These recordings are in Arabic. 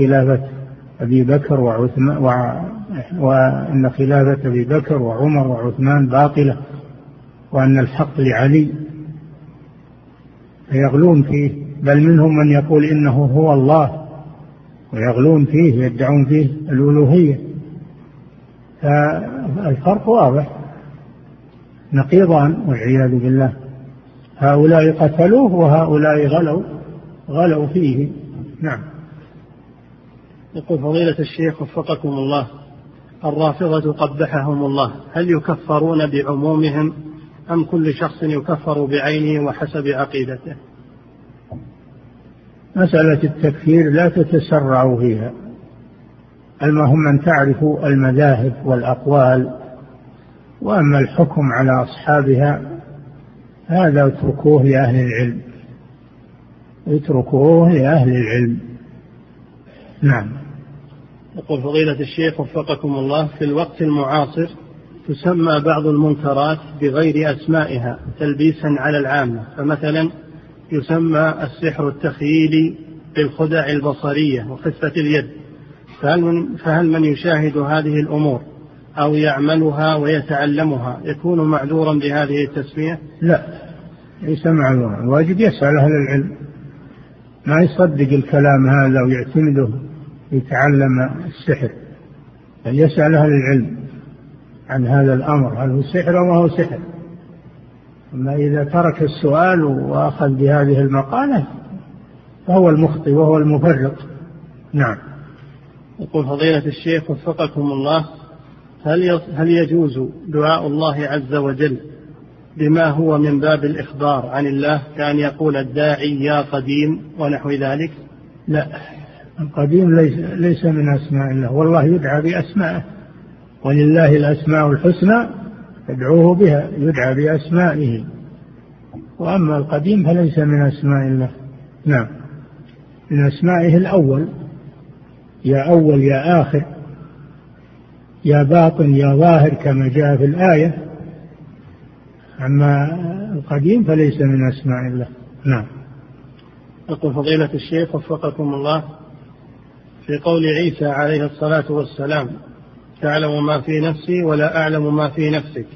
خلافة أبي بكر وعثمان وأن خلافة أبي بكر وعمر وعثمان باطلة وأن الحق لعلي. فيغلون فيه بل منهم من يقول إنه هو الله ويغلون فيه يدعون فيه الألوهية. فالفرق واضح. نقيضان والعياذ بالله. هؤلاء قتلوه وهؤلاء غلوا غلوا فيه. نعم. يقول فضيلة الشيخ وفقكم الله الرافضة قبحهم الله هل يكفرون بعمومهم أم كل شخص يكفر بعينه وحسب عقيدته؟ مسألة التكفير لا تتسرعوا فيها. المهم أن تعرفوا المذاهب والأقوال وأما الحكم على أصحابها هذا اتركوه لأهل العلم. اتركوه لأهل العلم. نعم. يقول فضيلة الشيخ وفقكم الله في الوقت المعاصر تسمى بعض المنكرات بغير أسمائها تلبيسا على العامة. فمثلا يسمى السحر التخييلي بالخدع البصرية وخفة اليد. فهل من, فهل من يشاهد هذه الأمور؟ أو يعملها ويتعلمها؟ يكون معذورا بهذه التسمية؟ لا ليس معذورا. واجب يسأل أهل العلم ما يصدق الكلام هذا ويعتمده. يتعلم السحر بل يسأل أهل العلم عن هذا الأمر هل هو سحر أو ما هو سحر. أما إذا ترك السؤال وأخذ بهذه المقالة فهو المخطئ وهو المفرط. نعم. يقول فضيلة الشيخ وفقكم الله هل هل يجوز دعاء الله عز وجل بما هو من باب الإخبار عن الله كأن يقول الداعي يا قديم ونحو ذلك؟ لا. القديم ليس ليس من أسماء الله. والله يدعى بأسمائه. ولله الأسماء الحسنى فادعوه بها يدعى بأسمائه. وأما القديم فليس من أسماء الله. نعم. من أسمائه الأول. يا أول يا آخر. يا باطن يا ظاهر كما جاء في الآية. أما القديم فليس من أسماء الله. نعم. يقول فضيلة الشيخ وفقكم الله. في قول عيسى عليه الصلاة والسلام تعلم ما في نفسي ولا أعلم ما في نفسك.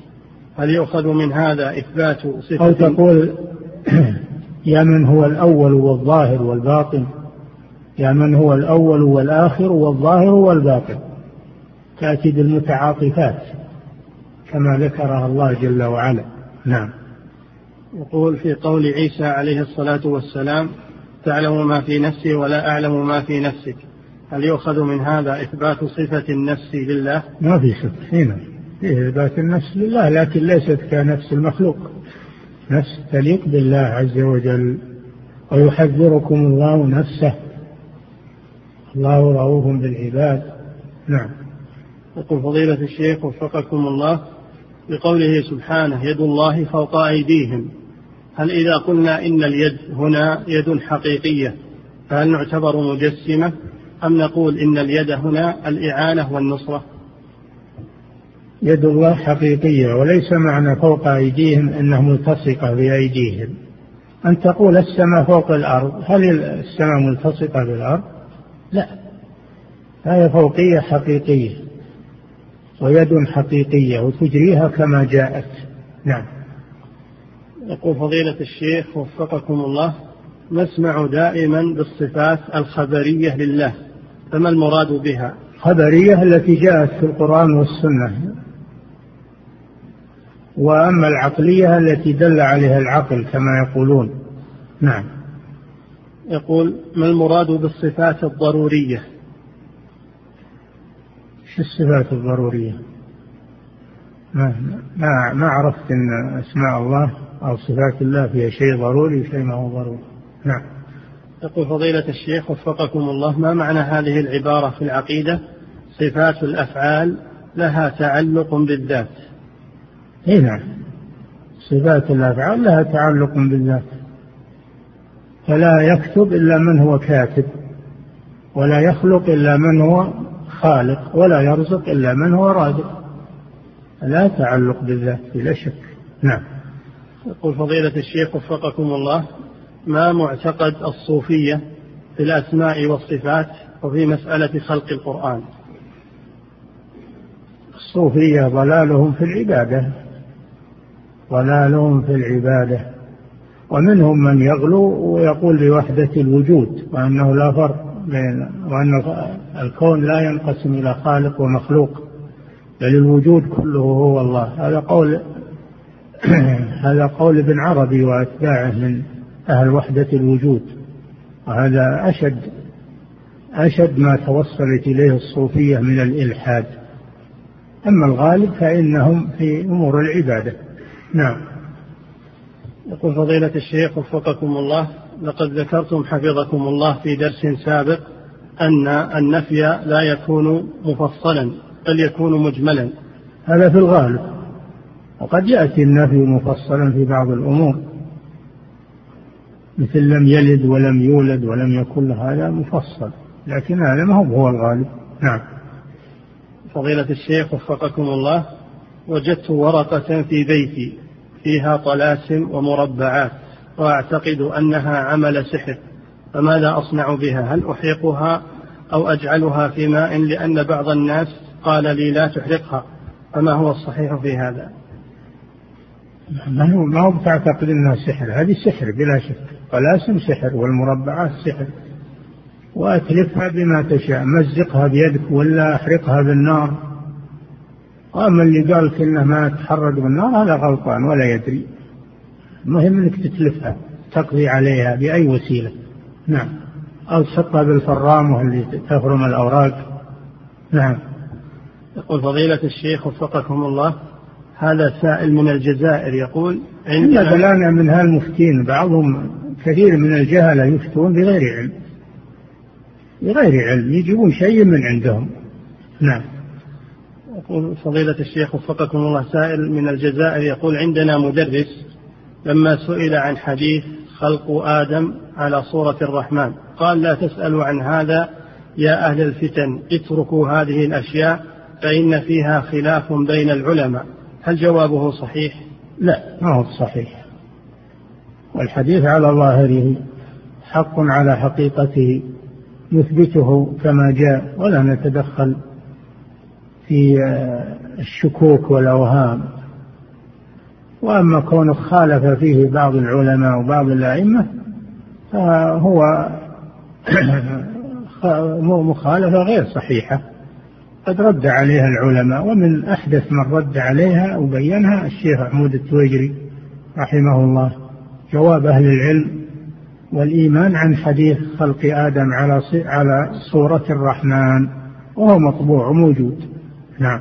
هل يؤخذ من هذا إثبات صفة أو تقول يا من هو الأول والظاهر والباطن يا من هو الأول والآخر والظاهر والباطن تأتي بالمتعاطفات كما ذكرها الله جل وعلا. نعم. يقول في قول عيسى عليه الصلاة والسلام تعلم ما في نفسي ولا أعلم ما في نفسك. هل يؤخذ من هذا إثبات صفة النفس لله؟ ما في شك هنا فيه إثبات النفس لله لكن ليست كنفس المخلوق. نفس تليق بالله عز وجل ويحذركم الله نفسه. الله رؤوف بالعباد. نعم. يقول فضيلة الشيخ وفقكم الله بقوله سبحانه يد الله فوق أيديهم. هل إذا قلنا إن اليد هنا يد حقيقية فهل نعتبر مجسمة؟ أم نقول إن اليد هنا الإعانة والنصرة؟ يد الله حقيقية وليس معنى فوق أيديهم أنها ملتصقة بأيديهم. أن تقول السماء فوق الأرض هل السماء ملتصقة بالأرض؟ لا. هي فوقية حقيقية ويد حقيقية وتجريها كما جاءت. نعم. يقول فضيلة الشيخ وفقكم الله نسمع دائما بالصفات الخبرية لله. فما المراد بها؟ خبرية التي جاءت في القرآن والسنة. وأما العقلية التي دل عليها العقل كما يقولون. نعم. يقول ما المراد بالصفات الضرورية؟ شو الصفات الضرورية؟ ما ما ما عرفت إن أسماء الله أو صفات الله فيها شيء ضروري شيء ما هو ضروري. نعم. يقول فضيلة الشيخ وفقكم الله ما معنى هذه العبارة في العقيدة؟ صفات الأفعال لها تعلق بالذات. اي نعم. صفات الأفعال لها تعلق بالذات. فلا يكتب إلا من هو كاتب ولا يخلق إلا من هو خالق ولا يرزق إلا من هو رازق. لا تعلق بالذات بلا شك. نعم. يقول فضيلة الشيخ وفقكم الله ما معتقد الصوفية في الأسماء والصفات وفي مسألة خلق القرآن. الصوفية ضلالهم في العبادة ضلالهم في العبادة. ومنهم من يغلو ويقول بوحدة الوجود وأنه لا فرق بين وأن الكون لا ينقسم إلى خالق ومخلوق بل الوجود كله هو الله. هذا قول هذا قول ابن عربي وأتباعه من أهل وحدة الوجود وهذا أشد أشد ما توصلت إليه الصوفية من الإلحاد. أما الغالب فإنهم في أمور العبادة. نعم. يقول فضيلة الشيخ وفقكم الله لقد ذكرتم حفظكم الله في درس سابق أن النفي لا يكون مفصلا بل يكون مجملا. هذا في الغالب وقد يأتي النفي مفصلا في بعض الأمور. مثل لم يلد ولم يولد ولم يكن له هذا مفصل لكن هذا ما هو الغالب. نعم. فضيلة الشيخ وفقكم الله وجدت ورقة في بيتي فيها طلاسم ومربعات وأعتقد أنها عمل سحر فماذا أصنع بها؟ هل أحرقها أو أجعلها في ماء؟ لأن بعض الناس قال لي لا تحرقها. فما هو الصحيح في هذا؟ ما هو ما هو بتعتقد إنها سحر؟ هذه سحر بلا شك. طلاسم سحر والمربعات سحر. وأتلفها بما تشاء مزقها بيدك ولا أحرقها بالنار. واما اللي قال انه ما تحرق بالنار هذا غلطان ولا يدري. المهم إنك تتلفها تقضي عليها بأي وسيلة. نعم. أو تحطها بالفرامه اللي تفرم الأوراق. نعم. يقول فضيلة الشيخ وفقكم الله هذا سائل من الجزائر يقول عندنا بلانا من هالمفتين بعضهم كثير من الجهلة يفتون بغير علم. بغير علم يجيبون شيء من عندهم. نعم. يقول فضيلة الشيخ وفقكم الله سائل من الجزائر يقول عندنا مدرس لما سئل عن حديث خلق آدم على صورة الرحمن قال لا تسألوا عن هذا يا أهل الفتن اتركوا هذه الأشياء فإن فيها خلاف بين العلماء. هل جوابه صحيح؟ لا ما هو صحيح والحديث على ظاهره حق على حقيقته نثبته كما جاء ولا نتدخل في الشكوك والأوهام. وأما كونه خالف فيه بعض العلماء وبعض الأئمة فهو مخالفة غير صحيحة. قد رد عليها العلماء ومن أحدث من رد عليها وبينها الشيخ محمود التويجري رحمه الله. جواب أهل العلم والإيمان عن حديث خلق آدم على على صورة الرحمن وهو مطبوع وموجود نعم.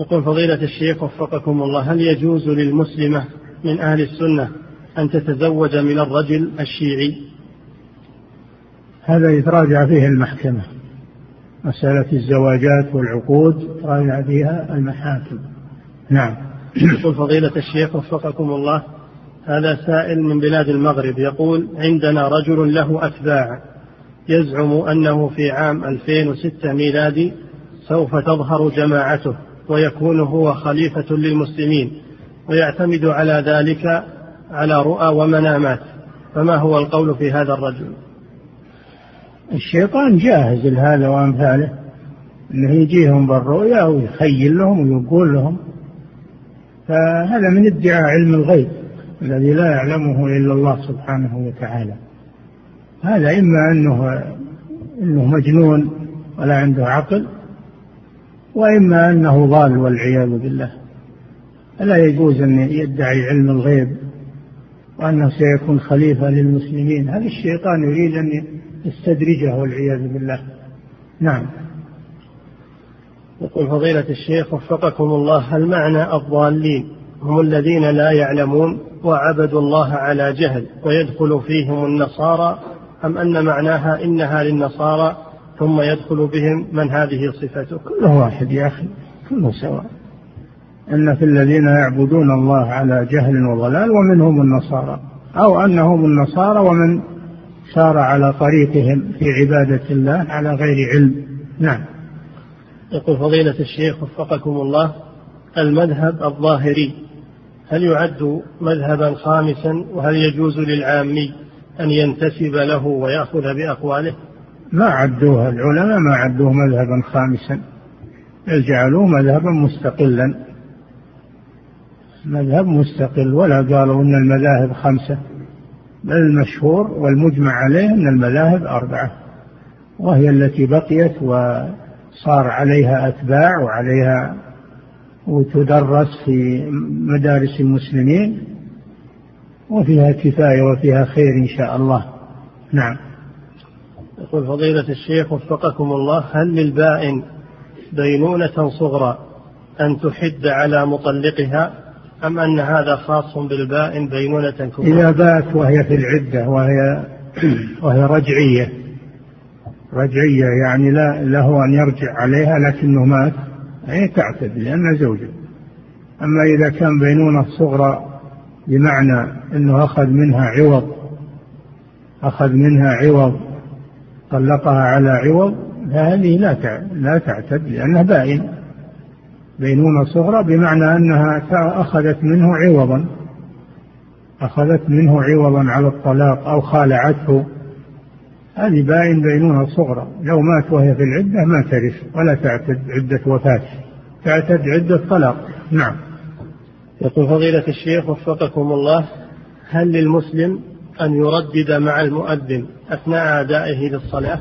يقول فضيلة الشيخ وفقكم الله هل يجوز للمسلمة من أهل السنة أن تتزوج من الرجل الشيعي؟ هذا يتراجع فيه المحكمة. مسألة الزواجات والعقود تراجع فيها المحاكم. نعم. يقول فضيلة الشيخ وفقكم الله هذا سائل من بلاد المغرب يقول عندنا رجل له أتباع يزعم أنه في عام 2006 ميلادي سوف تظهر جماعته ويكون هو خليفة للمسلمين ويعتمد على ذلك على رؤى ومنامات. فما هو القول في هذا الرجل؟ الشيطان جاهز لهذا وأمثاله أنه يجيهم بالرؤيا ويخيل لهم ويقول لهم فهذا من ادعاء علم الغيب. الذي لا يعلمه إلا الله سبحانه وتعالى. هذا إما أنه أنه مجنون ولا عنده عقل وإما أنه ضال والعياذ بالله. فلا يجوز أن يدعي علم الغيب وأنه سيكون خليفة للمسلمين؟ هذا الشيطان يريد أن يستدرجه والعياذ بالله؟ نعم. يقول فضيلة الشيخ وفقكم الله هل معنى الضالين هم الذين لا يعلمون وعبدوا الله على جهل ويدخل فيهم النصارى أم أن معناها إنها للنصارى ثم يدخل بهم من هذه صفته؟ كله واحد يا أخي كله سواء. أن في الذين يعبدون الله على جهل وضلال ومنهم النصارى أو أنهم النصارى ومن سار على طريقهم في عبادة الله على غير علم. نعم. يقول فضيلة الشيخ وفقكم الله المذهب الظاهري هل يعد مذهبا خامسا وهل يجوز للعامي أن ينتسب له ويأخذ بأقواله؟ ما عدوها. العلماء ما عدوه مذهبا خامسا بل جعلوه مذهبا مستقلا. مذهب مستقل ولا قالوا إن المذاهب خمسة بل المشهور والمجمع عليه إن المذاهب أربعة وهي التي بقيت وصار عليها أتباع وعليها وتدرس في مدارس المسلمين وفيها كفاية وفيها خير إن شاء الله. نعم. يقول فضيلة الشيخ وفقكم الله هل للبائن دينونة صغرى أن تحد على مطلقها أم أن هذا خاص بالبائن دينونة كبرى؟ إذا بات وهي في العدة وهي وهي رجعية. رجعية يعني لا له أن يرجع عليها لكنه مات. أي تعتد لأنه زوجة. أما إذا كان بينونة صغرى بمعنى أنه أخذ منها عوض أخذ منها عوض طلقها على عوض فهذه لا لا تعتد لأنها بائن بينونة صغرى بمعنى أنها أخذت منه عوضا أخذت منه عوضا على الطلاق أو خالعته. هذه باين بينونة صغرى. لو مات وهي في العدة ما ترث ولا تعتد عدة وفاة. تعتد عدة طلاق. نعم. يقول فضيلة الشيخ وفقكم الله هل للمسلم أن يردد مع المؤذن أثناء أدائه للصلاة؟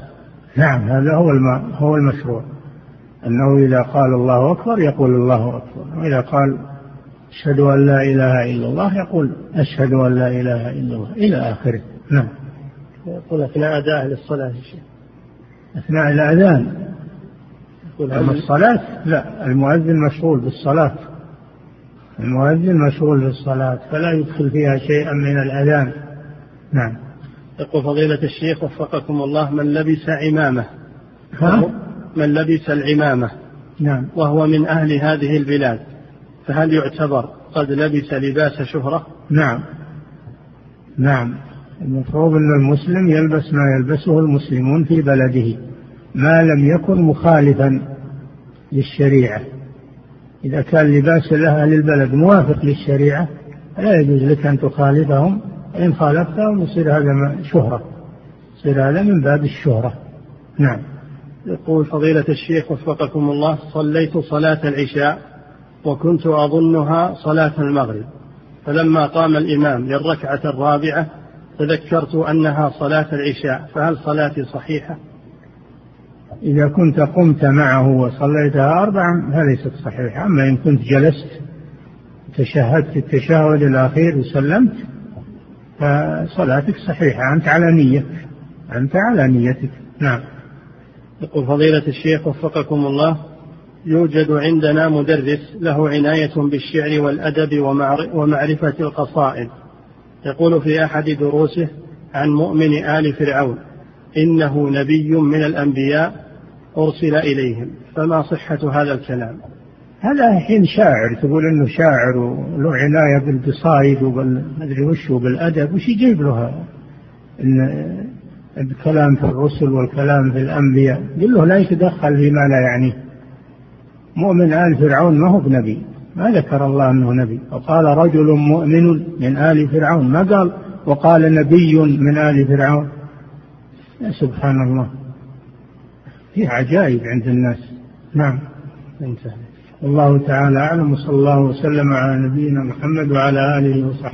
نعم هذا هو هو المشروع. أنه إذا قال الله أكبر يقول الله أكبر وإذا قال أشهد أن لا إله إلا الله يقول أشهد أن لا إله إلا الله إلى آخره. نعم. يقول أثناء أدائه للصلاة أثناء الأذان. أما الصلاة؟ لا المؤذن مشغول بالصلاة. المؤذن مشغول بالصلاة. فلا يدخل فيها شيئا من الأذان. نعم. يقول فضيلة الشيخ وفقكم الله من لبس عمامة ها؟ من لبس العمامة نعم. وهو من أهل هذه البلاد فهل يعتبر قد لبس لباس شهرة؟ نعم. نعم. المفروض أن المسلم يلبس ما يلبسه المسلمون في بلده ما لم يكن مخالفا للشريعة. إذا كان لباس أهل البلد موافق للشريعة لا يجوز لك أن تخالفهم. إن خالفتهم يصير هذا شهرة يصير هذا من باب الشهرة. نعم. يقول فضيلة الشيخ وفقكم الله صليت صلاة العشاء وكنت أظنها صلاة المغرب فلما قام الإمام للركعة الرابعة تذكرت أنها صلاة العشاء فهل صلاتي صحيحة؟ إذا كنت قمت معه وصليتها أربعا فليست صحيحة أما إن كنت جلست تشهدت التشهد الأخير وسلمت فصلاتك صحيحة أنت على نية أنت على نيتك. نعم. يقول فضيلة الشيخ وفقكم الله يوجد عندنا مدرس له عناية بالشعر والأدب ومعرفة القصائد. يقول في أحد دروسه عن مؤمن آل فرعون إنه نبي من الأنبياء أرسل إليهم. فما صحة هذا الكلام؟ هذا حين شاعر تقول إنه شاعر وله عناية بالقصايد وبالمدري وش وبالأدب وش يجيب له إن الكلام في الرسل والكلام في الأنبياء قل له لا يتدخل فيما لا يعنيه. مؤمن آل فرعون ما هو بنبي. ما ذكر الله أنه نبي. وقال رجل مؤمن من آل فرعون. ما قال؟ وقال نبي من آل فرعون. يا سبحان الله. في عجائب عند الناس. نعم. انتهى. الله تعالى أعلم. وصلى الله وسلم على نبينا محمد وعلى آله وصحبه.